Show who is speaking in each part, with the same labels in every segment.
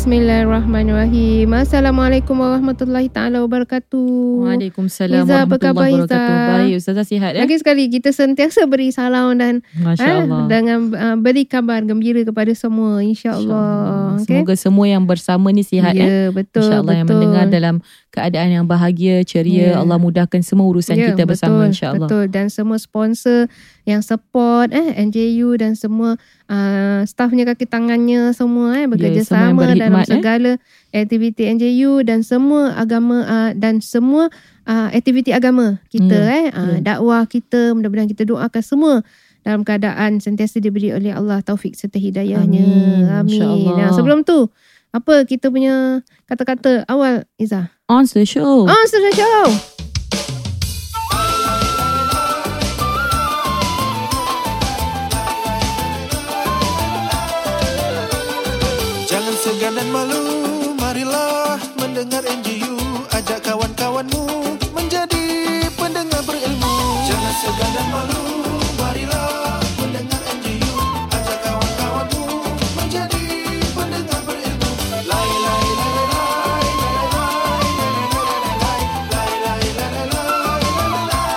Speaker 1: Bismillahirrahmanirrahim. Assalamualaikum warahmatullahi taala wabarakatuh.
Speaker 2: Waalaikumsalam
Speaker 1: apa khabar,
Speaker 2: warahmatullahi wabarakatuh.
Speaker 1: Izzah?
Speaker 2: Baik, Ustazah sihat ya?
Speaker 1: Lagi sekali kita sentiasa beri salam dan
Speaker 2: Masya
Speaker 1: eh,
Speaker 2: Allah.
Speaker 1: dengan uh, beri kabar gembira kepada semua insya-Allah. Okay?
Speaker 2: Semoga semua yang bersama ni sihat ya.
Speaker 1: ya, betul
Speaker 2: InsyaAllah yang mendengar dalam keadaan yang bahagia, ceria.
Speaker 1: Ya.
Speaker 2: Allah mudahkan semua urusan
Speaker 1: Ya,
Speaker 2: kita bersama insyaAllah.
Speaker 1: Betul dan semua sponsor yang support eh NJU dan semua uh, staffnya kaki tangannya semua eh bekerjasama
Speaker 2: semua yang
Speaker 1: dalam
Speaker 2: berkhidmat, eh.
Speaker 1: segala aktiviti NJU dan semua agama uh, dan semua uh, aktiviti agama kita
Speaker 2: Ya,
Speaker 1: eh uh,
Speaker 2: ya.
Speaker 1: dakwah kita mudah-mudahan kita doakan semua dalam keadaan sentiasa diberi oleh Allah taufik serta hidayahnya.
Speaker 2: Amin.
Speaker 1: Amin. Nah, sebelum tu apa kita punya kata-kata awal Izzah?
Speaker 2: On the show.
Speaker 1: Oh, sudah show.
Speaker 3: enggan dan malu marilah mendengar NGU ajak kawan-kawanmu menjadi pendengar berilmu jangan segan dan malu marilah mendengar NGU ajak kawan-kawanmu menjadi pendengar berilmu lai lai lai lai lai lai lai lai lai lai lai lai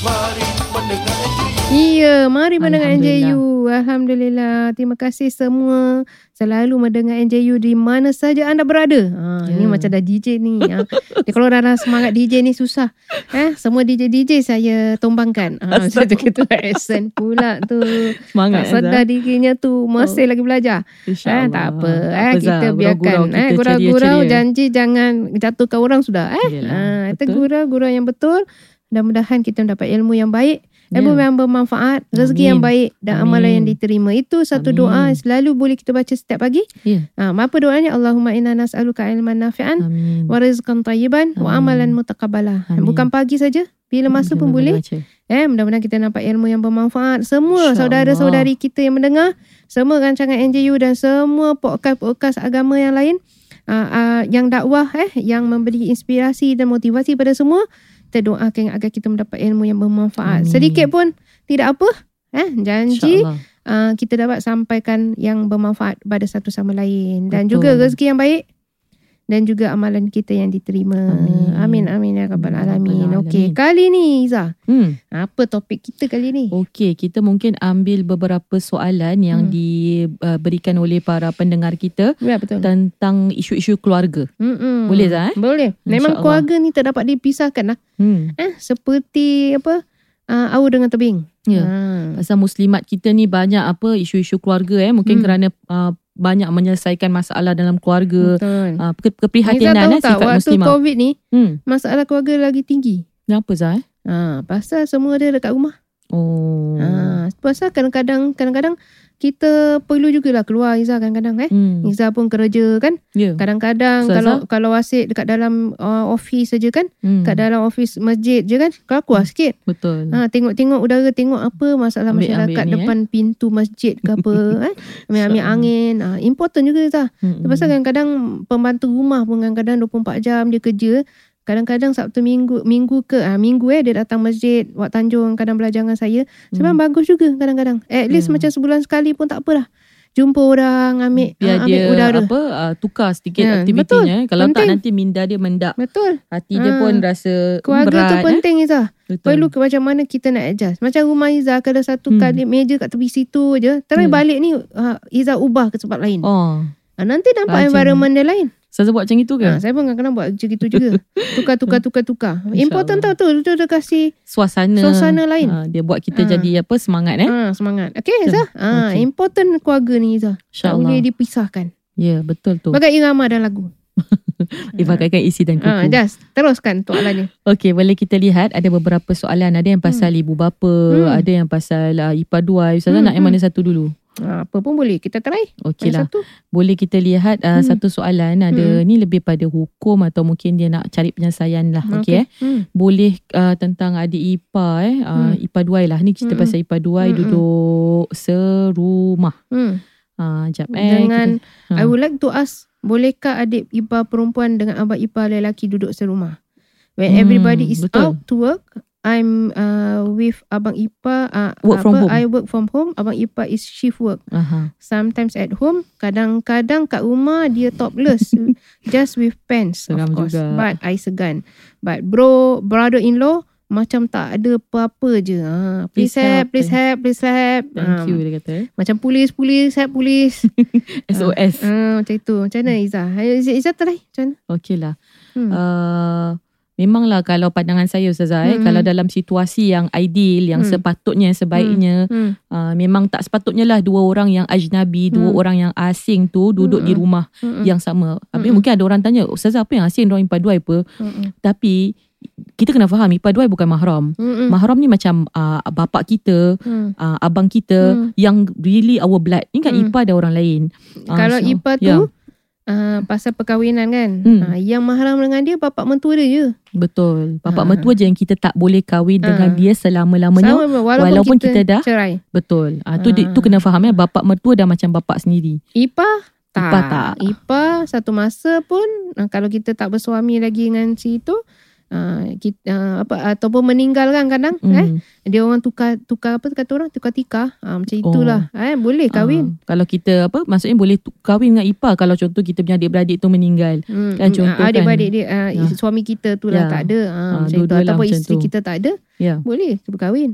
Speaker 3: mari mendengar NGU
Speaker 1: iya mari mendengar NGU Alhamdulillah. Terima kasih semua selalu mendengar NJU di mana saja anda berada. Ha,
Speaker 2: Ya.
Speaker 1: Ni macam dah DJ ni. Ha. Dia kalau dah, dah semangat DJ ni susah. Eh, semua DJ-DJ saya tumbangkan. Ha, macam tu kita accent pula tu.
Speaker 2: Semangat.
Speaker 1: tak sedar dirinya tu masih
Speaker 2: Oh.
Speaker 1: lagi belajar. Eh,
Speaker 2: InsyaAllah.
Speaker 1: tak apa. Eh,
Speaker 2: Zah.
Speaker 1: kita biarkan.
Speaker 2: Gurau-gurau
Speaker 1: Eh, gurau-gurau janji jangan jatuhkan orang sudah. Eh,
Speaker 2: Yelah,
Speaker 1: ha,
Speaker 2: betul.
Speaker 1: gurau-gurau yang betul. Mudah-mudahan kita mendapat ilmu yang baik. Ilmu
Speaker 2: Ya.
Speaker 1: yang bermanfaat, rezeki
Speaker 2: Amin.
Speaker 1: yang baik dan
Speaker 2: Amin.
Speaker 1: amalan yang diterima. Itu satu
Speaker 2: Amin.
Speaker 1: doa selalu boleh kita baca setiap pagi.
Speaker 2: Ya.
Speaker 1: Ha, apa doanya? Allahumma inna nas'aluka ilman nafi'an
Speaker 2: Amin.
Speaker 1: wa rizqan tayyiban wa
Speaker 2: Amin.
Speaker 1: amalan mutaqabbala.
Speaker 2: Amin.
Speaker 1: Bukan pagi saja, bila masa pun boleh.
Speaker 2: Baca.
Speaker 1: Eh, mudah-mudahan kita dapat ilmu yang bermanfaat. Semua saudara-saudari kita yang mendengar, semua rancangan NJU dan semua podcast-podcast agama yang lain, uh, uh, yang dakwah eh, yang memberi inspirasi dan motivasi pada semua, kita doakan agar kita mendapat ilmu yang bermanfaat.
Speaker 2: Amin.
Speaker 1: Sedikit pun tidak apa. Eh, janji uh, kita dapat sampaikan yang bermanfaat pada satu sama lain dan
Speaker 2: Betul.
Speaker 1: juga rezeki yang baik dan juga amalan kita yang diterima. Amin
Speaker 2: Amin.
Speaker 1: amin ya rabbal
Speaker 2: Ya
Speaker 1: alamin. Okey, kali ni Iza,
Speaker 2: Hmm.
Speaker 1: apa topik kita kali ni?
Speaker 2: Okey, kita mungkin ambil beberapa soalan yang
Speaker 1: Hmm.
Speaker 2: diberikan oleh para pendengar kita
Speaker 1: Ya betul.
Speaker 2: tentang isu-isu keluarga.
Speaker 1: Mm-mm.
Speaker 2: Boleh, Zah, eh?
Speaker 1: Boleh. Memang keluarga ni tak dapat dipisahkan lah.
Speaker 2: Hmm.
Speaker 1: Eh, seperti apa? Uh, awu dengan tebing.
Speaker 2: Ya.
Speaker 1: Ha.
Speaker 2: Pasal muslimat kita ni banyak apa isu-isu keluarga eh mungkin
Speaker 1: Hmm.
Speaker 2: kerana uh, banyak menyelesaikan masalah dalam keluarga
Speaker 1: Betul.
Speaker 2: uh, keprihatinan eh
Speaker 1: tak
Speaker 2: sifat
Speaker 1: waktu
Speaker 2: muslimah.
Speaker 1: COVID ni
Speaker 2: Hmm.
Speaker 1: masalah keluarga lagi tinggi.
Speaker 2: Kenapa Zah? eh?
Speaker 1: Ha, pasal semua dia dekat rumah.
Speaker 2: Oh.
Speaker 1: Ha, pasal kadang-kadang kadang-kadang kita perlu jugalah keluar Iza kadang-kadang eh.
Speaker 2: Hmm.
Speaker 1: Iza pun kerja kan.
Speaker 2: Ya.
Speaker 1: Kadang-kadang
Speaker 2: Ustazah?
Speaker 1: kalau kalau asyik dekat dalam uh, office saja kan.
Speaker 2: Hmm.
Speaker 1: Kat dalam office masjid je kan. Kalau keluar sikit.
Speaker 2: Betul.
Speaker 1: Ha, tengok-tengok udara, tengok apa masalah
Speaker 2: Ambil-ambil
Speaker 1: masyarakat
Speaker 2: ni, eh.
Speaker 1: depan pintu masjid ke apa. eh. Ambil-ambil angin. Ha, important juga Izzah.
Speaker 2: Hmm.
Speaker 1: Pasal kadang-kadang pembantu rumah pun kadang-kadang 24 jam dia kerja. Kadang-kadang Sabtu minggu minggu ke ah minggu eh dia datang masjid Wak Tanjung kadang belajar dengan saya. Sebenarnya
Speaker 2: Hmm.
Speaker 1: bagus juga kadang-kadang. At least
Speaker 2: Ya.
Speaker 1: macam sebulan sekali pun tak apalah. Jumpa orang ambil
Speaker 2: Biar
Speaker 1: ah, ambil
Speaker 2: dia
Speaker 1: udara.
Speaker 2: apa uh, tukar sedikit
Speaker 1: Ya,
Speaker 2: aktivitinya. Kalau tak
Speaker 1: Penting.
Speaker 2: nanti minda dia mendak.
Speaker 1: Betul.
Speaker 2: Hati dia
Speaker 1: Ah.
Speaker 2: pun rasa
Speaker 1: Keluarga
Speaker 2: berat.
Speaker 1: tu
Speaker 2: eh.
Speaker 1: penting Izzah.
Speaker 2: Betul.
Speaker 1: Perlu ke macam mana kita nak adjust. Macam rumah Izzah kalau satu
Speaker 2: Hmm.
Speaker 1: kali meja kat tepi situ je. Terus
Speaker 2: Ya.
Speaker 1: balik ni uh, Izzah ubah ke tempat lain.
Speaker 2: Oh.
Speaker 1: Ah, nanti nampak
Speaker 2: Macam-
Speaker 1: environment dia lain.
Speaker 2: Saya buat macam itu ke?
Speaker 1: Ha, saya pun kadang-kadang buat macam gitu juga. Tukar, tukar, tukar, tukar. Important tau tu. Dia, dia kasih
Speaker 2: Suasana.
Speaker 1: suasana lain.
Speaker 2: Ah, dia buat kita
Speaker 1: Ah.
Speaker 2: jadi apa semangat eh.
Speaker 1: ha, semangat. Okay. Izzah. Ha,
Speaker 2: Okey.
Speaker 1: Important keluarga ni, Izzah. Tak boleh dipisahkan.
Speaker 2: Ya, betul tu.
Speaker 1: Bagai irama dan lagu.
Speaker 2: Dipakaikan isi dan kuku.
Speaker 1: Ha, just teruskan soalannya.
Speaker 2: Okey, boleh kita lihat ada beberapa soalan. Ada yang pasal ibu bapa,
Speaker 1: Hmm.
Speaker 2: ada yang pasal uh, ipar dua. Ustazah
Speaker 1: Hmm,
Speaker 2: nak yang
Speaker 1: hmm.
Speaker 2: mana satu dulu?
Speaker 1: Ha, apa pun boleh. Kita try.
Speaker 2: Okey
Speaker 1: Mana
Speaker 2: lah.
Speaker 1: satu?
Speaker 2: Boleh kita lihat uh,
Speaker 1: Hmm.
Speaker 2: satu soalan ada ni lebih pada hukum atau mungkin dia nak cari penyelesaian lah. Okey eh.
Speaker 1: Hmm.
Speaker 2: Boleh uh, tentang adik ipar eh. Uh,
Speaker 1: Hmm.
Speaker 2: Ipar duai lah. Ni cerita
Speaker 1: Hmm.
Speaker 2: pasal ipar duai
Speaker 1: Hmm.
Speaker 2: duduk serumah.
Speaker 1: Hmm.
Speaker 2: Ah, jap eh.
Speaker 1: Dengan,
Speaker 2: kita,
Speaker 1: I would like to ask, bolehkah adik ipar perempuan dengan abang ipar lelaki duduk serumah? When
Speaker 2: Hmm,
Speaker 1: everybody is
Speaker 2: betul.
Speaker 1: out to work, I'm uh, with abang ipar. Uh,
Speaker 2: Work
Speaker 1: apa,
Speaker 2: from home.
Speaker 1: I work from home. Abang ipar is shift work.
Speaker 2: Aha.
Speaker 1: Sometimes at home, kadang-kadang kat rumah dia topless, just with pants,
Speaker 2: Seram
Speaker 1: of course.
Speaker 2: juga.
Speaker 1: But I segan. But bro, brother-in-law macam tak ada apa-apa je. Ha, please,
Speaker 2: Please help,
Speaker 1: help, please help, please help.
Speaker 2: Thank
Speaker 1: Ah,
Speaker 2: you dia kata. eh.
Speaker 1: Macam polis, polis, help polis.
Speaker 2: SOS.
Speaker 1: Ah, macam itu. Macam mana Izzah? Izzah, try. Macam mana?
Speaker 2: Okey lah.
Speaker 1: Hmm.
Speaker 2: Uh, memanglah kalau pandangan saya Ustazah eh,
Speaker 1: Hmm.
Speaker 2: kalau dalam situasi yang ideal, yang
Speaker 1: Hmm.
Speaker 2: sepatutnya, sebaiknya,
Speaker 1: Hmm.
Speaker 2: uh, memang tak sepatutnya lah dua orang yang ajnabi, dua
Speaker 1: Hmm.
Speaker 2: orang yang asing tu duduk di
Speaker 1: Hmm.
Speaker 2: rumah
Speaker 1: Hmm.
Speaker 2: yang sama. Habis
Speaker 1: Hmm.
Speaker 2: mungkin ada orang tanya, Ustazah apa yang asing orang ipar duai apa?
Speaker 1: Hmm.
Speaker 2: Tapi kita kena faham ipar duai bukan mahram.
Speaker 1: Hmm.
Speaker 2: Mahram ni macam uh, bapak kita,
Speaker 1: Hmm.
Speaker 2: uh, abang kita
Speaker 1: Hmm.
Speaker 2: yang really our blood. Kan
Speaker 1: Hmm.
Speaker 2: ipar ada orang lain. Ah,
Speaker 1: Kalau
Speaker 2: so,
Speaker 1: ipar tu,
Speaker 2: ya.
Speaker 1: Ah, pasal perkahwinan kan.
Speaker 2: Hmm.
Speaker 1: Ah, yang mahram dengan dia, bapak mentua dia je.
Speaker 2: Betul. Bapak
Speaker 1: Ha.
Speaker 2: mertua je yang kita tak boleh kahwin
Speaker 1: Ha.
Speaker 2: dengan dia selama-lamanya.
Speaker 1: Sama walaupun,
Speaker 2: walaupun
Speaker 1: kita,
Speaker 2: kita dah-
Speaker 1: cerai.
Speaker 2: Betul. Ah tu
Speaker 1: Ha.
Speaker 2: tu kena faham ya bapak mertua dah macam bapak sendiri.
Speaker 1: Ipar tak.
Speaker 2: Ipar tak.
Speaker 1: Ipar satu masa pun ah, kalau kita tak bersuami lagi dengan si itu ah, kita, ah, apa ataupun meninggal kan kadang
Speaker 2: Hmm.
Speaker 1: eh dia orang tukar tukar apa kata orang tukar tikar ah, macam itulah eh boleh kahwin
Speaker 2: Ah, kalau kita apa maksudnya boleh tu- kahwin dengan ipar kalau contoh kita punya adik-beradik tu meninggal.
Speaker 1: Hmm,
Speaker 2: Kan contoh kan.
Speaker 1: adik-beradik dia ah,
Speaker 2: Ya.
Speaker 1: suami kita tu lah
Speaker 2: Ya.
Speaker 1: tak ada ah,
Speaker 2: Ah,
Speaker 1: macam itu ataupun
Speaker 2: macam
Speaker 1: isteri
Speaker 2: tu.
Speaker 1: kita tak ada
Speaker 2: Ya.
Speaker 1: boleh kita berkahwin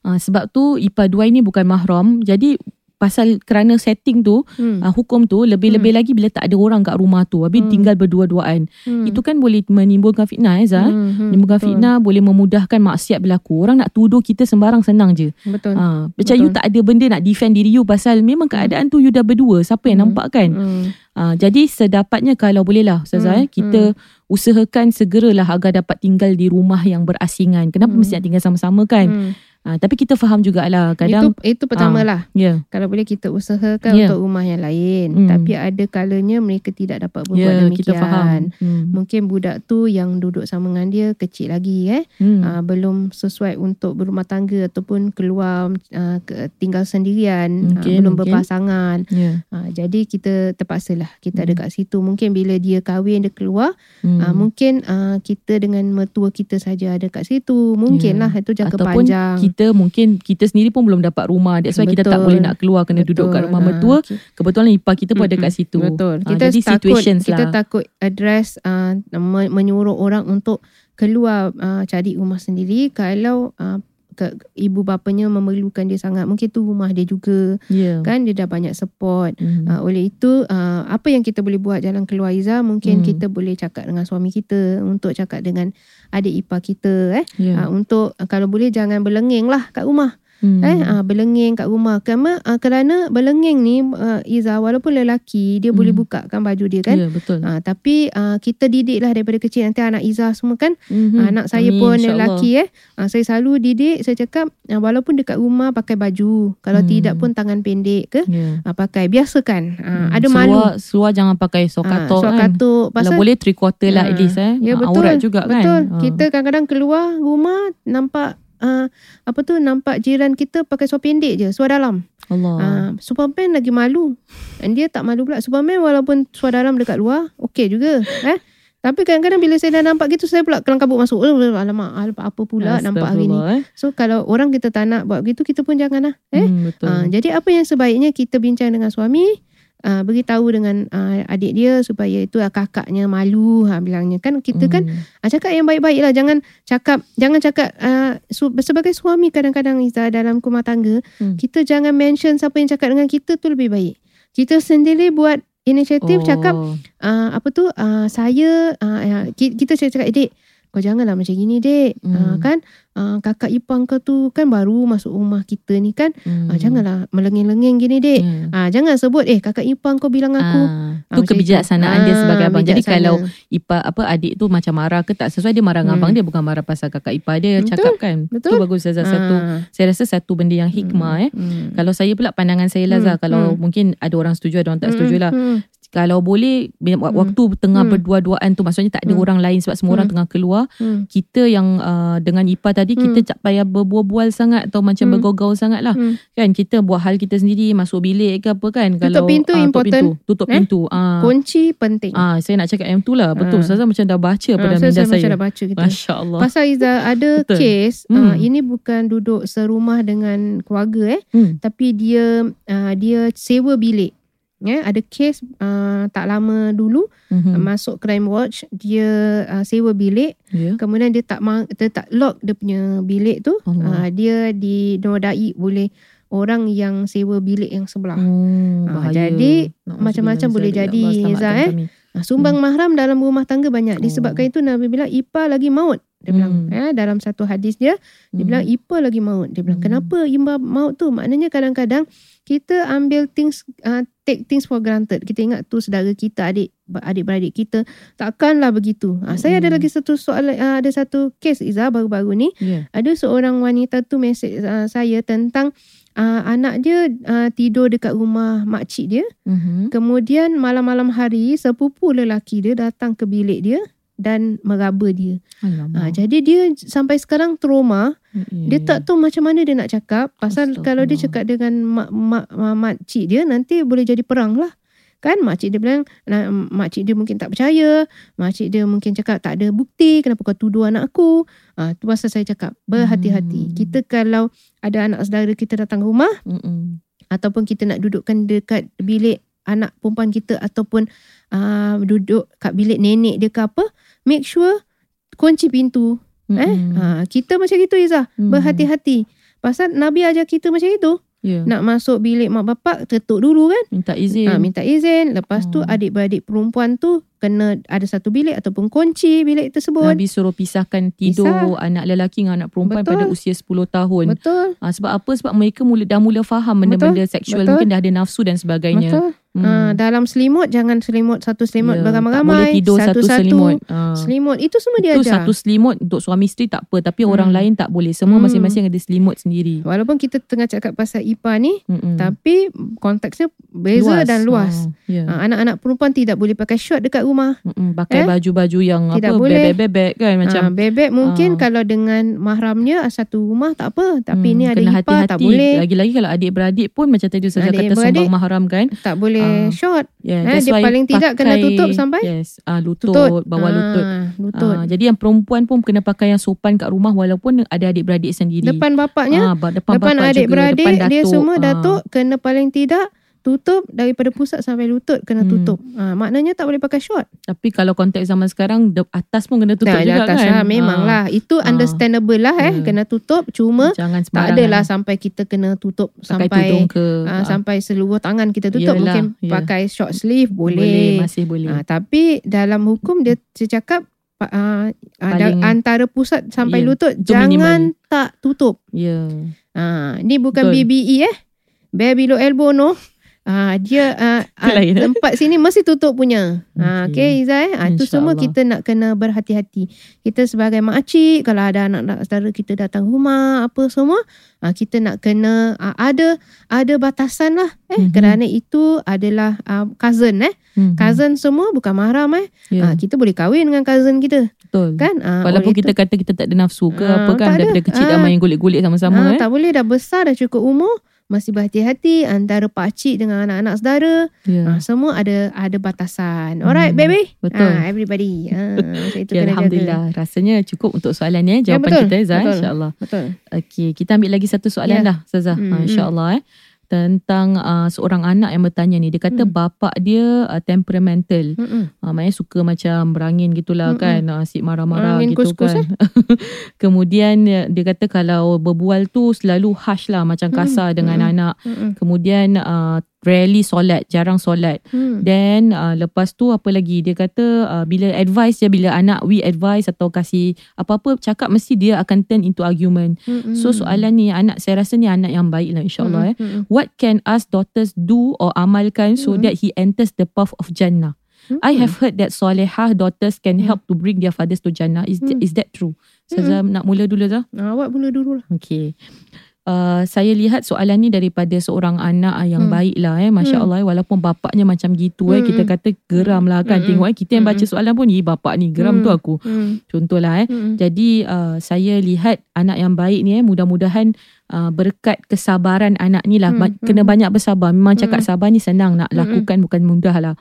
Speaker 2: Ah sebab tu ipar duai ni bukan mahram. Jadi pasal kerana setting tu
Speaker 1: hmm.
Speaker 2: ah, hukum tu lebih-lebih lagi bila tak ada orang kat rumah tu habis
Speaker 1: Hmm.
Speaker 2: tinggal berdua-duaan.
Speaker 1: Hmm.
Speaker 2: Itu kan boleh menimbulkan fitnah eh Zah.
Speaker 1: Hmm, hmm,
Speaker 2: Menimbulkan
Speaker 1: betul.
Speaker 2: fitnah boleh memudahkan maksiat berlaku. Orang nak tuduh kita sembarang senang je.
Speaker 1: betul
Speaker 2: Ha, macam
Speaker 1: Betul.
Speaker 2: you tak ada benda nak defend diri you pasal memang keadaan tu you dah berdua. Siapa yang
Speaker 1: Hmm.
Speaker 2: nampak kan?
Speaker 1: hmm.
Speaker 2: Ha, jadi sedapatnya kalau boleh lah Ustazah
Speaker 1: Hmm,
Speaker 2: eh, kita usahakan segeralah agar dapat tinggal di rumah yang berasingan. Kenapa
Speaker 1: Hmm.
Speaker 2: mesti nak tinggal sama-sama kan?
Speaker 1: Hmm.
Speaker 2: Ha, tapi kita faham jugalah kadang
Speaker 1: itu itu pertama
Speaker 2: ah,
Speaker 1: lah
Speaker 2: ya.
Speaker 1: kalau boleh kita usahakan
Speaker 2: Ya.
Speaker 1: untuk rumah yang lain
Speaker 2: Hmm.
Speaker 1: tapi ada kalanya mereka tidak dapat berbuat
Speaker 2: Ya,
Speaker 1: demikian
Speaker 2: kita faham. Hmm.
Speaker 1: mungkin budak tu yang duduk sama dengan dia kecil lagi eh
Speaker 2: Hmm.
Speaker 1: uh, belum sesuai untuk berumah tangga ataupun keluar uh, ke, tinggal sendirian uh,
Speaker 2: Mungkin,
Speaker 1: belum
Speaker 2: mungkin.
Speaker 1: berpasangan
Speaker 2: Ya.
Speaker 1: uh, jadi kita terpaksalah kita ada
Speaker 2: Hmm.
Speaker 1: kat situ mungkin bila dia kahwin dia keluar
Speaker 2: Hmm.
Speaker 1: uh, mungkin uh, kita dengan mertua kita saja ada kat situ mungkinlah itu jangka
Speaker 2: Ataupun
Speaker 1: panjang
Speaker 2: kita mungkin kita sendiri pun belum dapat rumah. That's why kita tak
Speaker 1: Betul.
Speaker 2: boleh nak keluar kena duduk kat rumah
Speaker 1: Ah,
Speaker 2: mertua.
Speaker 1: ki-
Speaker 2: Kebetulan ipar kita pun ada
Speaker 1: Mm-mm.
Speaker 2: kat situ.
Speaker 1: Betul.
Speaker 2: Ah,
Speaker 1: Kita
Speaker 2: jadi
Speaker 1: takut
Speaker 2: situations
Speaker 1: kita
Speaker 2: lah.
Speaker 1: takut address uh, me- menyuruh orang untuk keluar uh, cari rumah sendiri kalau uh, ke, ibu bapanya memerlukan dia sangat. Mungkin tu rumah dia juga
Speaker 2: Ya.
Speaker 1: kan dia dah banyak support.
Speaker 2: Hmm.
Speaker 1: Uh, oleh itu uh, apa yang kita boleh buat jalan keluar Iza mungkin
Speaker 2: Hmm.
Speaker 1: kita boleh cakap dengan suami kita untuk cakap dengan adik ipar kita eh
Speaker 2: Ya.
Speaker 1: uh, untuk uh, kalau boleh jangan berlengeng lah kat rumah
Speaker 2: Hmm.
Speaker 1: eh uh, berlengeng kat rumah kerana uh, kerana berlengeng ni uh, Iza walaupun lelaki dia boleh
Speaker 2: Hmm.
Speaker 1: buka kan baju dia kan
Speaker 2: Ya, betul.
Speaker 1: uh, tapi uh, kita didik lah daripada kecil nanti anak Iza semua kan
Speaker 2: Mhm.
Speaker 1: anak saya
Speaker 2: Amin,
Speaker 1: pun lelaki eh uh, saya selalu didik saya cakap uh, walaupun dekat rumah pakai baju kalau
Speaker 2: Hmm.
Speaker 1: tidak pun tangan pendek ke
Speaker 2: Ya.
Speaker 1: uh, pakai biasakan uh,
Speaker 2: Hmm.
Speaker 1: ada malu
Speaker 2: Seluar jangan pakai sok
Speaker 1: Ah,
Speaker 2: katok
Speaker 1: sok
Speaker 2: kan.
Speaker 1: katuk
Speaker 2: Kalau boleh three quarter lah at
Speaker 1: Ah,
Speaker 2: least eh.
Speaker 1: ya
Speaker 2: Ah,
Speaker 1: betul
Speaker 2: Aurat juga kan.
Speaker 1: betul
Speaker 2: Ah.
Speaker 1: kita kadang-kadang keluar rumah nampak uh, apa tu nampak jiran kita pakai seluar pendek je seluar dalam.
Speaker 2: Allah.
Speaker 1: uh, Superman lagi malu. Dan dia tak malu pula. Superman walaupun seluar dalam dekat luar okey juga eh? Tapi kadang-kadang bila saya dah nampak gitu saya pula kelang kabut masuk. Oh, alamak alamak, apa pula nampak hari ni?
Speaker 2: Eh.
Speaker 1: so kalau orang kita tak nak buat begitu kita pun jangan lah eh?
Speaker 2: Hmm, betul.
Speaker 1: Uh, jadi apa yang sebaiknya kita bincang dengan suami, uh, beritahu dengan uh, adik dia supaya itu uh, kakaknya malu ha bilangnya kan kita kan
Speaker 2: Hmm.
Speaker 1: uh, cakap yang baik-baik lah jangan cakap jangan cakap uh, su- sebagai suami kadang-kadang Iza dalam rumah tangga
Speaker 2: Hmm.
Speaker 1: kita jangan mention siapa yang cakap dengan kita tu lebih baik. Kita sendiri buat inisiatif
Speaker 2: Oh.
Speaker 1: cakap uh, apa tu uh, saya uh, uh, ki- kita cakap adik kau janganlah macam gini dek.
Speaker 2: Hmm.
Speaker 1: Ah, kan ah, kakak ipar kau tu kan baru masuk rumah kita ni kan.
Speaker 2: Hmm.
Speaker 1: Ah, janganlah melengeng-lengeng gini dek.
Speaker 2: Ya.
Speaker 1: Ah, jangan sebut eh kakak ipar kau bilang aku.
Speaker 2: Ah,
Speaker 1: Ah,
Speaker 2: tu kebijaksanaan
Speaker 1: itu.
Speaker 2: dia
Speaker 1: Ah,
Speaker 2: sebagai abang. Jadi kalau ipar apa adik tu macam marah ke tak sesuai dia marah dengan
Speaker 1: Hmm.
Speaker 2: abang dia bukan marah pasal kakak ipar dia
Speaker 1: Betul.
Speaker 2: cakap kan.
Speaker 1: Betul.
Speaker 2: Tu bagus Zaza satu.
Speaker 1: Ah.
Speaker 2: Saya rasa satu benda yang hikmah eh.
Speaker 1: Hmm.
Speaker 2: Kalau saya pula pandangan saya lah
Speaker 1: Hmm,
Speaker 2: Kalau
Speaker 1: hmm.
Speaker 2: mungkin ada orang setuju Ada orang tak setuju lah
Speaker 1: Hmm.
Speaker 2: Kalau boleh
Speaker 1: Hmm.
Speaker 2: Waktu tengah
Speaker 1: Hmm.
Speaker 2: berdua-duaan tu Maksudnya tak ada
Speaker 1: Hmm.
Speaker 2: orang lain Sebab semua orang
Speaker 1: Hmm.
Speaker 2: tengah keluar
Speaker 1: Hmm.
Speaker 2: Kita yang uh, Dengan Ipa tadi
Speaker 1: Hmm.
Speaker 2: Kita tak payah berbual-bual sangat Atau macam
Speaker 1: Hmm.
Speaker 2: bergaul sangat lah
Speaker 1: Hmm.
Speaker 2: Kan kita buat hal kita sendiri Masuk bilik ke apa kan
Speaker 1: Tutup pintu
Speaker 2: ah,
Speaker 1: important.
Speaker 2: Tutup pintu, tutup
Speaker 1: Eh?
Speaker 2: pintu. Ah.
Speaker 1: Kunci penting.
Speaker 2: Ah, Saya nak cakap yang tu lah Betul
Speaker 1: Ah.
Speaker 2: Saya macam dah baca pada
Speaker 1: saya,
Speaker 2: minda
Speaker 1: saya macam
Speaker 2: saya
Speaker 1: dah baca gitu.
Speaker 2: Masya Allah
Speaker 1: Pasal Iza ada
Speaker 2: Betul.
Speaker 1: kes
Speaker 2: Hmm.
Speaker 1: uh, ini bukan duduk serumah dengan keluarga eh
Speaker 2: hmm.
Speaker 1: tapi dia uh, dia sewa bilik. Ya, ada kes uh, tak lama dulu
Speaker 2: Mhm.
Speaker 1: masuk crime watch dia uh, sewa bilik
Speaker 2: Ya.
Speaker 1: kemudian dia tak dia tak lock dia punya bilik tu
Speaker 2: Allah.
Speaker 1: uh, dia dinodai boleh orang yang sewa bilik yang sebelah.
Speaker 2: Hmm,
Speaker 1: Ah,
Speaker 2: bahaya.
Speaker 1: jadi, macam-macam boleh jadi, Izzah, eh.
Speaker 2: kami.
Speaker 1: Uh, sumbang mahram dalam rumah tangga banyak
Speaker 2: Oh.
Speaker 1: disebabkan itu Nabi bilang ipa lagi maut. Dia bilang
Speaker 2: Hmm.
Speaker 1: ya dalam satu hadis dia dia
Speaker 2: Hmm.
Speaker 1: bilang ipa lagi maut. Dia bilang
Speaker 2: Hmm.
Speaker 1: kenapa ipa maut tu? Maknanya kadang-kadang kita ambil things uh, take things for granted. Kita ingat tu saudara kita, adik adik-beradik kita. Takkanlah begitu. Uh, saya ada
Speaker 2: Hmm.
Speaker 1: lagi satu soalan uh, ada satu kes Iza baru-baru ni.
Speaker 2: Ya.
Speaker 1: Ada seorang wanita tu mesej uh, saya tentang uh, anak dia uh, tidur dekat rumah makcik dia.
Speaker 2: Mhm.
Speaker 1: Kemudian malam-malam hari sepupu lelaki dia datang ke bilik dia dan meraba dia.
Speaker 2: Alamak.
Speaker 1: Ha, jadi dia sampai sekarang trauma. Dia tak tahu macam mana dia nak cakap. Pasal kalau dia cakap dengan mak, mak, mak, makcik dia nanti boleh jadi perang lah. Kan makcik dia bilang nah, makcik dia mungkin tak percaya. Makcik dia mungkin cakap tak ada bukti. Kenapa kau tuduh anak aku? Ha, tu pasal saya cakap berhati-hati.
Speaker 2: Hmm.
Speaker 1: Kita kalau ada anak saudara kita datang rumah
Speaker 2: Mm-mm.
Speaker 1: ataupun kita nak dudukkan dekat bilik anak perempuan kita ataupun uh, duduk kat bilik nenek dia ke apa, make sure kunci pintu. Eh,
Speaker 2: Mm-mm.
Speaker 1: ha, kita macam itu Izzah,
Speaker 2: Hmm.
Speaker 1: berhati-hati. Pasal Nabi ajar kita macam itu.
Speaker 2: Ya.
Speaker 1: Nak masuk bilik mak bapak, ketuk dulu kan.
Speaker 2: Minta izin.
Speaker 1: Ha, minta izin. Lepas tu
Speaker 2: Hmm.
Speaker 1: adik-beradik perempuan tu kena ada satu bilik ataupun kunci bilik tersebut.
Speaker 2: Nabi suruh pisahkan tidur
Speaker 1: Pisah.
Speaker 2: anak lelaki dengan anak perempuan
Speaker 1: Betul.
Speaker 2: pada usia 10 tahun.
Speaker 1: Betul.
Speaker 2: Ha, sebab apa? Sebab mereka mula dah mula faham benda-benda seksual.
Speaker 1: Betul.
Speaker 2: Mungkin dah ada nafsu dan sebagainya.
Speaker 1: Betul.
Speaker 2: Hmm.
Speaker 1: Ha, dalam selimut jangan selimut satu selimut
Speaker 2: Ya,
Speaker 1: beramai-ramai.
Speaker 2: Tak boleh tidur satu selimut. Ha.
Speaker 1: Selimut itu semua dia
Speaker 2: Itu
Speaker 1: ajar.
Speaker 2: satu selimut untuk suami isteri tak apa. Tapi
Speaker 1: Hmm.
Speaker 2: orang lain tak boleh. Semua
Speaker 1: Hmm.
Speaker 2: masing-masing ada selimut sendiri.
Speaker 1: Walaupun kita tengah cakap pasal IPA ni,
Speaker 2: Mm-mm.
Speaker 1: tapi konteksnya beza dan luas.
Speaker 2: Ha, ya.
Speaker 1: Ha, anak-anak perempuan tidak boleh pakai short dekat rumah.
Speaker 2: Mm-mm. Pakai
Speaker 1: Eh?
Speaker 2: baju-baju yang
Speaker 1: Tidak
Speaker 2: apa
Speaker 1: boleh.
Speaker 2: bebek-bebek kan macam
Speaker 1: ha, bebek mungkin
Speaker 2: Ah.
Speaker 1: kalau dengan mahramnya satu rumah tak apa. Tapi
Speaker 2: Hmm,
Speaker 1: ni ada
Speaker 2: kena
Speaker 1: IPA
Speaker 2: hati-hati.
Speaker 1: tak boleh.
Speaker 2: Lagi-lagi kalau adik-beradik pun macam tadi Ustazah kata sumbang mahram kan.
Speaker 1: Tak boleh Short.
Speaker 2: Yeah,
Speaker 1: Eh, dia paling tidak kena tutup sampai?
Speaker 2: Yes, ah lutut,
Speaker 1: Tutut.
Speaker 2: bawah
Speaker 1: Ah,
Speaker 2: lutut.
Speaker 1: lutut.
Speaker 2: Ah, jadi yang perempuan pun kena pakai yang sopan kat rumah walaupun ada adik-beradik sendiri.
Speaker 1: depan bapaknya,
Speaker 2: ba- depan,
Speaker 1: depan
Speaker 2: bapak
Speaker 1: adik-beradik, dia semua datuk kena paling tidak tutup daripada pusat sampai lutut kena
Speaker 2: Hmm.
Speaker 1: tutup. Ha, maknanya tak boleh pakai short.
Speaker 2: Tapi kalau konteks zaman sekarang atas pun kena tutup
Speaker 1: Nah,
Speaker 2: juga
Speaker 1: atas
Speaker 2: kan.
Speaker 1: lah, memanglah. Itu
Speaker 2: Ah.
Speaker 1: understandable lah eh.
Speaker 2: Ya.
Speaker 1: Kena tutup. Cuma
Speaker 2: Jangan
Speaker 1: tak adalah sampai kita kena tutup
Speaker 2: pakai
Speaker 1: sampai
Speaker 2: ke
Speaker 1: uh,
Speaker 2: ah,
Speaker 1: sampai seluruh tangan kita tutup.
Speaker 2: Yelah,
Speaker 1: Mungkin
Speaker 2: ya.
Speaker 1: pakai short sleeve
Speaker 2: boleh
Speaker 1: boleh.
Speaker 2: masih boleh.
Speaker 1: Ah, tapi dalam hukum dia cakap uh, uh,
Speaker 2: Paling-
Speaker 1: antara pusat sampai
Speaker 2: Ya,
Speaker 1: lutut jangan tak tutup.
Speaker 2: ya.
Speaker 1: Ah, ni bukan
Speaker 2: Betul.
Speaker 1: BBE eh. Bare below elbow no. Ah, dia uh, uh, tempat sini mesti tutup punya. Ah,
Speaker 2: Okey.
Speaker 1: okay Izzah eh. Ah, tu semua
Speaker 2: InsyaAllah.
Speaker 1: kita nak kena berhati-hati. Kita sebagai makcik kalau ada anak-anak saudara kita datang rumah apa semua, ah, kita nak kena ah, ada ada batasan lah eh
Speaker 2: Mhm.
Speaker 1: kerana itu adalah ah, cousin eh.
Speaker 2: Hmm,
Speaker 1: Cousin semua bukan mahram eh.
Speaker 2: ya,
Speaker 1: Ah, kita boleh kahwin dengan cousin kita
Speaker 2: betul.
Speaker 1: kan? Ah,
Speaker 2: Walaupun kita
Speaker 1: tu-
Speaker 2: kata kita tak ada nafsu ke
Speaker 1: Ah,
Speaker 2: apa kan
Speaker 1: tak ada.
Speaker 2: daripada kecil dah
Speaker 1: Ah.
Speaker 2: main golek-golek sama-sama
Speaker 1: Ah,
Speaker 2: eh.
Speaker 1: Tak boleh dah besar dah cukup umur masih berhati-hati antara pakcik dengan anak-anak saudara.
Speaker 2: Ya.
Speaker 1: Ah, semua ada ada batasan. Alright
Speaker 2: Hmm,
Speaker 1: baby.
Speaker 2: betul.
Speaker 1: Ah, everybody. Macam itu
Speaker 2: Okay,
Speaker 1: kena
Speaker 2: Alhamdulillah. Rasanya cukup untuk soalan ni eh.
Speaker 1: Ya,
Speaker 2: Jawapan
Speaker 1: betul.
Speaker 2: kita Zah
Speaker 1: Betul.
Speaker 2: insyaAllah.
Speaker 1: jaga. Betul.
Speaker 2: Okey, kita ambil lagi satu soalan
Speaker 1: Ya.
Speaker 2: lah Ustazah.
Speaker 1: Hmm,
Speaker 2: Hmm, InsyaAllah eh. Tentang uh, seorang anak yang bertanya ni. Dia kata
Speaker 1: Hmm.
Speaker 2: bapak dia uh, temperamental. Uh, maknanya suka macam berangin gitulah kan. Uh, asyik marah-marah
Speaker 1: Berangin
Speaker 2: gitu
Speaker 1: kus-kus,
Speaker 2: kan. Kemudian dia dia kata kalau berbual tu selalu harsh lah macam
Speaker 1: Mm-mm.
Speaker 2: kasar dengan
Speaker 1: Mm-mm.
Speaker 2: anak.
Speaker 1: Mm-mm.
Speaker 2: Kemudian uh, rarely solat, jarang solat.
Speaker 1: Hmm.
Speaker 2: Then uh, lepas tu apa lagi dia kata uh, bila advice je bila anak we advice atau kasih apa-apa cakap mesti dia akan turn into argument.
Speaker 1: Hmm.
Speaker 2: So soalan ni anak saya rasa ni anak yang baik lah insyaAllah eh.
Speaker 1: Hmm.
Speaker 2: What can us daughters do or amalkan so
Speaker 1: Mm-mm.
Speaker 2: that he enters the path of Jannah?
Speaker 1: Hmm.
Speaker 2: I have heard that solehah daughters can
Speaker 1: Mm.
Speaker 2: help to bring their fathers to Jannah. Is
Speaker 1: Mm.
Speaker 2: is that true? Saza nak mula dulu Zah?
Speaker 1: Ah, Awak mula dulu lah.
Speaker 2: Okay. Uh, saya lihat soalan ni daripada seorang anak yang
Speaker 1: Hmm.
Speaker 2: baik lah eh. Masya Allah eh. Walaupun bapaknya macam gitu eh.
Speaker 1: Hmm.
Speaker 2: Kita kata geram lah kan.
Speaker 1: Hmm.
Speaker 2: Tengok eh. Kita yang baca
Speaker 1: Hmm.
Speaker 2: soalan pun. Ih bapak ni geram
Speaker 1: Hmm.
Speaker 2: tu aku.
Speaker 1: Hmm.
Speaker 2: Contohlah eh.
Speaker 1: Hmm.
Speaker 2: Jadi uh, saya lihat anak yang baik ni eh. Mudah-mudahan uh, berkat kesabaran anak ni lah.
Speaker 1: Hmm.
Speaker 2: Kena
Speaker 1: Hmm.
Speaker 2: banyak bersabar. Memang cakap
Speaker 1: Hmm.
Speaker 2: sabar ni senang nak
Speaker 1: Hmm.
Speaker 2: lakukan. Bukan mudah lah.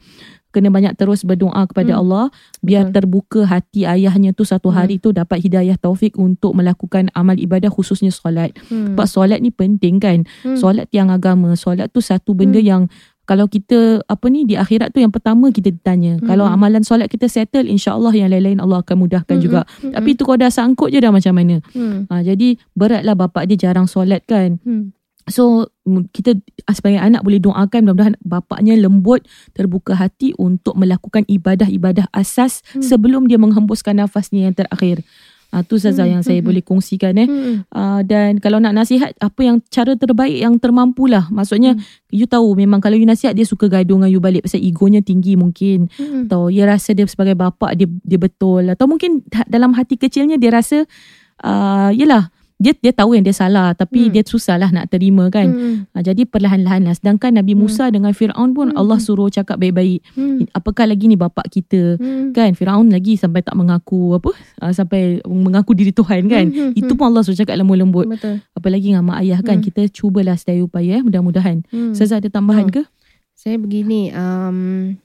Speaker 2: Kena banyak terus berdoa kepada
Speaker 1: Hmm.
Speaker 2: Allah. Biar
Speaker 1: Betul.
Speaker 2: terbuka hati ayahnya tu satu
Speaker 1: Hmm.
Speaker 2: hari tu dapat hidayah taufik untuk melakukan amal ibadah khususnya solat.
Speaker 1: Hmm.
Speaker 2: Sebab solat ni penting kan.
Speaker 1: Hmm.
Speaker 2: Solat tiang agama. Solat tu satu benda
Speaker 1: Hmm.
Speaker 2: yang kalau kita apa ni di akhirat tu yang pertama kita ditanya.
Speaker 1: Hmm.
Speaker 2: Kalau amalan solat kita settle insya-Allah yang lain-lain Allah akan mudahkan
Speaker 1: Hmm.
Speaker 2: juga.
Speaker 1: Hmm.
Speaker 2: Tapi tu kalau dah sangkut je dah macam mana.
Speaker 1: Hmm.
Speaker 2: Ha, jadi beratlah bapak dia jarang solat kan.
Speaker 1: Hmm.
Speaker 2: So kita sebagai anak boleh doakan mudah-mudahan bapaknya lembut terbuka hati untuk melakukan ibadah-ibadah asas
Speaker 1: Hmm.
Speaker 2: sebelum dia menghembuskan nafasnya yang terakhir. Ah tu Zaza
Speaker 1: Hmm,
Speaker 2: yang saya
Speaker 1: hmm,
Speaker 2: boleh kongsikan eh.
Speaker 1: Hmm.
Speaker 2: Uh, dan kalau nak nasihat apa yang cara terbaik yang termampulah maksudnya
Speaker 1: Hmm.
Speaker 2: you tahu memang kalau you nasihat dia suka gaduh dengan you balik pasal egonya tinggi mungkin
Speaker 1: Hmm.
Speaker 2: atau dia rasa dia sebagai bapa dia dia betul atau mungkin ha- dalam hati kecilnya dia rasa uh, yelah dia dia tahu yang dia salah tapi
Speaker 1: Hmm.
Speaker 2: dia susahlah nak terima kan
Speaker 1: Hmm.
Speaker 2: uh, jadi perlahan-lahan lah sedangkan Nabi
Speaker 1: Hmm.
Speaker 2: Musa dengan Firaun pun
Speaker 1: Hmm.
Speaker 2: Allah suruh cakap baik-baik
Speaker 1: Hmm.
Speaker 2: apakah lagi ni bapa kita
Speaker 1: Hmm.
Speaker 2: kan Firaun lagi sampai tak mengaku apa uh, sampai mengaku diri Tuhan kan
Speaker 1: Hmm, hmm,
Speaker 2: itu
Speaker 1: hmm.
Speaker 2: pun Allah suruh cakap lembut-lembut
Speaker 1: Betul.
Speaker 2: apalagi dengan mak ayah kan
Speaker 1: Hmm.
Speaker 2: kita cubalah sedaya upaya eh mudah-mudahan
Speaker 1: Hmm.
Speaker 2: Saza ada tambahan
Speaker 1: Oh.
Speaker 2: ke
Speaker 1: Saya begini, um,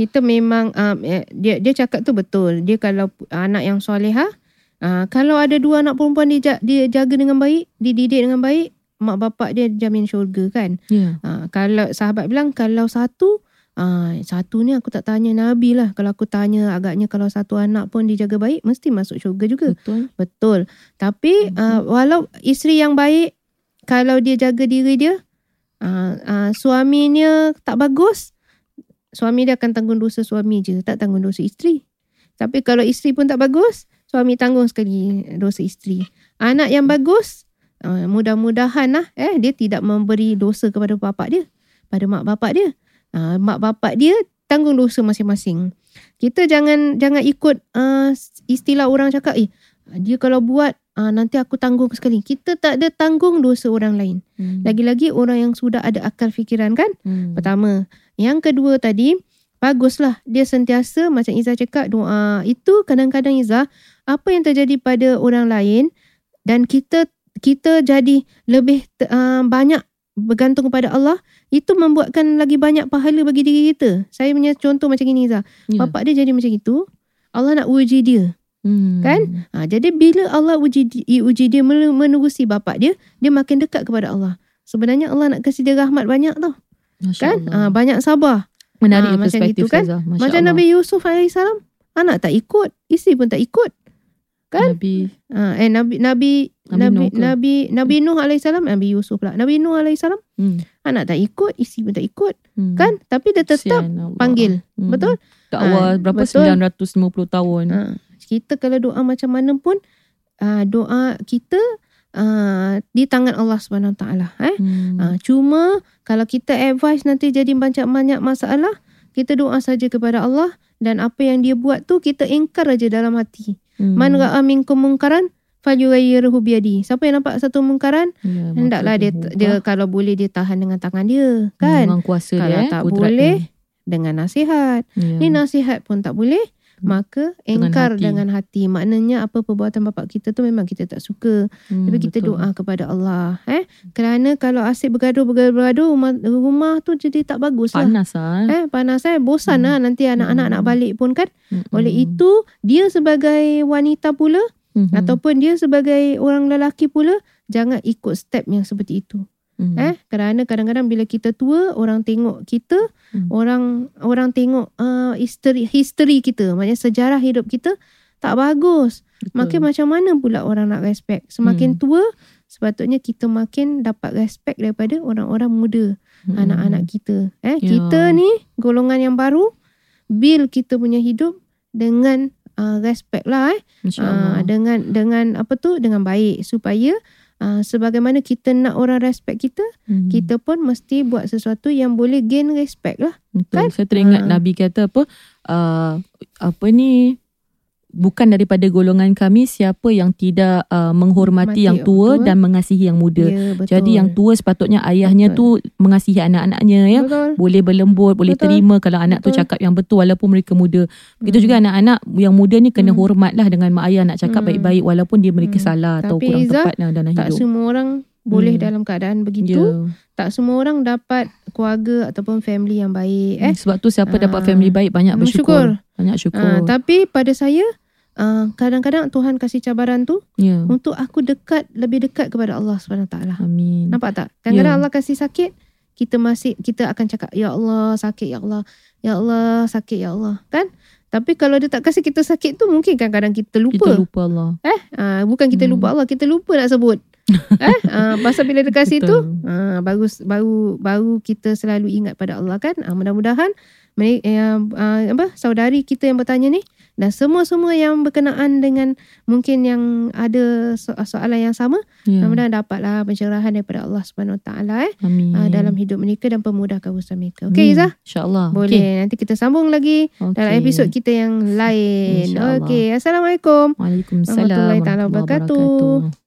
Speaker 1: kita memang um, eh, dia dia cakap tu betul. Dia kalau anak yang soleha, uh, kalau ada dua anak perempuan dia, dia jaga dengan baik, dididik dengan baik, mak bapak dia jamin syurga kan.
Speaker 2: ya
Speaker 1: Uh, kalau sahabat bilang kalau satu uh, satu ni aku tak tanya Nabi lah. Kalau aku tanya agaknya kalau satu anak pun dijaga baik mesti masuk syurga juga.
Speaker 2: betul
Speaker 1: Betul. Tapi
Speaker 2: Mhm.
Speaker 1: uh, walau isteri yang baik kalau dia jaga diri dia uh, uh, suaminya tak bagus suami dia akan tanggung dosa suami je tak tanggung dosa isteri. Tapi kalau isteri pun tak bagus suami tanggung sekali dosa isteri. Anak yang bagus uh, mudah-mudahan lah eh dia tidak memberi dosa kepada bapak dia pada mak bapak dia. Uh, mak bapak dia tanggung dosa masing-masing. Kita jangan jangan ikut uh, istilah orang cakap eh dia kalau buat uh, nanti aku tanggung sekali. Kita tak ada tanggung dosa orang lain.
Speaker 2: Hmm.
Speaker 1: Lagi-lagi orang yang sudah ada akal fikiran kan?
Speaker 2: Hmm.
Speaker 1: Pertama. Yang kedua tadi, baguslah dia sentiasa macam Izzah cakap doa. Itu kadang-kadang Izzah, apa yang terjadi pada orang lain dan kita kita jadi lebih uh, banyak bergantung kepada Allah, itu membuatkan lagi banyak pahala bagi diri kita. Saya punya contoh macam ini Izzah.
Speaker 2: Ya.
Speaker 1: Bapak dia jadi macam itu, Allah nak uji dia.
Speaker 2: Hmm.
Speaker 1: kan? Ha, jadi bila Allah uji, uji dia men- menerusi bapak dia, dia makin dekat kepada Allah. Sebenarnya Allah nak kasih dia rahmat banyak tau.
Speaker 2: Masya
Speaker 1: Kan?
Speaker 2: Allah.
Speaker 1: Ha, banyak sabar.
Speaker 2: menarik
Speaker 1: macam
Speaker 2: perspektif
Speaker 1: gitu kan?
Speaker 2: Saza. Masya
Speaker 1: Macam
Speaker 2: Allah.
Speaker 1: Nabi Yusuf AS, anak tak ikut. Isteri pun tak ikut. Kan?
Speaker 2: Nabi
Speaker 1: Ha, eh Nabi Nabi
Speaker 2: Nabi
Speaker 1: Nabi
Speaker 2: Nuh?
Speaker 1: Nabi Nabi Nuh AS, Nabi Yusuf pula. Nabi Nuh AS,
Speaker 2: hmm.
Speaker 1: anak tak ikut, isteri pun tak ikut.
Speaker 2: Hmm.
Speaker 1: Kan? Tapi dia tetap panggil.
Speaker 2: Hmm.
Speaker 1: Betul?
Speaker 2: Dakwah
Speaker 1: Ah,
Speaker 2: berapa
Speaker 1: betul.
Speaker 2: 950 tahun.
Speaker 1: Ha, kita kalau doa macam mana pun uh, doa kita uh, di tangan Allah Subhanahu Taala eh.
Speaker 2: Hmm.
Speaker 1: Uh, cuma kalau kita advice nanti jadi banyak-banyak masalah, kita doa saja kepada Allah dan apa yang dia buat tu kita ingkar aja dalam hati.
Speaker 2: Hmm.
Speaker 1: Man ra'a minkum munkaran falyughayyirhu biyadi. Siapa yang nampak satu mungkaran,
Speaker 2: Ya,
Speaker 1: hendaklah dia dia kalau boleh dia tahan dengan tangan dia,
Speaker 2: Hmm,
Speaker 1: kan?
Speaker 2: Dengan kuasa
Speaker 1: Kalau
Speaker 2: dia eh,
Speaker 1: tak boleh,
Speaker 2: dia.
Speaker 1: Dengan nasihat.
Speaker 2: Ya.
Speaker 1: Ni nasihat pun tak boleh, maka
Speaker 2: Dengan
Speaker 1: engkar
Speaker 2: hati.
Speaker 1: dengan hati. Maknanya apa perbuatan bapak kita tu memang kita tak suka.
Speaker 2: Hmm,
Speaker 1: Tapi kita
Speaker 2: betul.
Speaker 1: doa kepada Allah. Eh? Kerana kalau asyik bergaduh, bergaduh, bergaduh rumah, rumah tu jadi tak bagus lah.
Speaker 2: Panas lah. Eh,
Speaker 1: panas eh. Bosan
Speaker 2: Hmm.
Speaker 1: lah nanti anak-anak
Speaker 2: Hmm.
Speaker 1: nak balik pun kan.
Speaker 2: Hmm.
Speaker 1: Oleh itu, dia sebagai wanita pula
Speaker 2: Hmm.
Speaker 1: ataupun dia sebagai orang lelaki pula, jangan ikut step yang seperti itu.
Speaker 2: Hmm.
Speaker 1: Eh, kerana kadang-kadang bila kita tua, orang tengok kita,
Speaker 2: Hmm.
Speaker 1: orang orang tengok uh, history history kita, maknanya sejarah hidup kita tak bagus.
Speaker 2: Betul.
Speaker 1: Makin macam mana pula orang nak respect? Semakin
Speaker 2: Hmm.
Speaker 1: tua, sepatutnya kita makin dapat respect daripada orang-orang muda,
Speaker 2: Mm-mm.
Speaker 1: anak-anak kita. Eh,
Speaker 2: Ya.
Speaker 1: kita ni golongan yang baru build kita punya hidup dengan uh, respect lah eh. Uh, dengan dengan apa tu dengan baik supaya uh, sebagaimana kita nak orang respect kita,
Speaker 2: Hmm.
Speaker 1: kita pun mesti buat sesuatu yang boleh gain respect lah.
Speaker 2: Betul.
Speaker 1: Kan?
Speaker 2: Saya teringat
Speaker 1: Ha.
Speaker 2: Nabi kata apa? Uh, apa ni? Bukan daripada golongan kami siapa yang tidak uh, menghormati
Speaker 1: Mati
Speaker 2: yang tua
Speaker 1: tua.
Speaker 2: dan mengasihi yang muda.
Speaker 1: Ya, betul.
Speaker 2: Jadi yang tua sepatutnya ayahnya tu mengasihi anak-anaknya ya.
Speaker 1: Betul.
Speaker 2: Boleh berlembut, boleh
Speaker 1: Betul.
Speaker 2: terima kalau anak tu
Speaker 1: Betul.
Speaker 2: cakap yang betul walaupun mereka muda. Begitu
Speaker 1: Hmm.
Speaker 2: juga anak-anak yang muda ni kena
Speaker 1: Hmm.
Speaker 2: hormatlah dengan mak ayah nak cakap
Speaker 1: Hmm.
Speaker 2: baik-baik walaupun dia mereka
Speaker 1: Hmm.
Speaker 2: salah atau
Speaker 1: Tapi
Speaker 2: kurang
Speaker 1: Izzah,
Speaker 2: tepat lah dalam
Speaker 1: Tak
Speaker 2: hidup.
Speaker 1: semua orang boleh
Speaker 2: Hmm.
Speaker 1: dalam keadaan begitu.
Speaker 2: Ya.
Speaker 1: Tak semua orang dapat keluarga ataupun family yang baik eh.
Speaker 2: Hmm, Sebab tu siapa
Speaker 1: Ah.
Speaker 2: dapat family baik banyak bersyukur. Banyak syukur.
Speaker 1: Uh, tapi pada saya uh, kadang-kadang Tuhan kasih cabaran tu
Speaker 2: ya.
Speaker 1: untuk aku dekat lebih dekat kepada Allah SWT.
Speaker 2: Amin.
Speaker 1: Nampak tak? Kadang-kadang
Speaker 2: Ya.
Speaker 1: Allah kasih sakit, kita masih kita akan cakap ya Allah sakit ya Allah. Ya Allah sakit ya Allah. Kan? Tapi kalau dia tak kasih kita sakit tu mungkin kadang-kadang kita lupa.
Speaker 2: Kita lupa Allah.
Speaker 1: Eh, uh, bukan kita
Speaker 2: Hmm.
Speaker 1: lupa Allah, kita lupa nak sebut. eh, uh, pasal bila dia kasih tu, uh, baru baru baru kita selalu ingat pada Allah kan. Uh, mudah-mudahan mereka uh, uh, apa saudari kita yang bertanya ni dan semua-semua yang berkenaan dengan mungkin yang ada so- soalan yang sama,
Speaker 2: Ya.
Speaker 1: mudah-mudahan dapatlah pencerahan daripada Allah Subhanahu Wa Taala eh
Speaker 2: Amin.
Speaker 1: uh, dalam hidup mereka dan pemudahkan urusan mereka. Okey. Izzah?
Speaker 2: InsyaAllah.
Speaker 1: Boleh. Nanti kita sambung lagi
Speaker 2: Okay.
Speaker 1: dalam episod kita yang lain. Okey, assalamualaikum.
Speaker 2: Waalaikumsalam.
Speaker 1: Warahmatullahi taala
Speaker 2: wabarakatuh.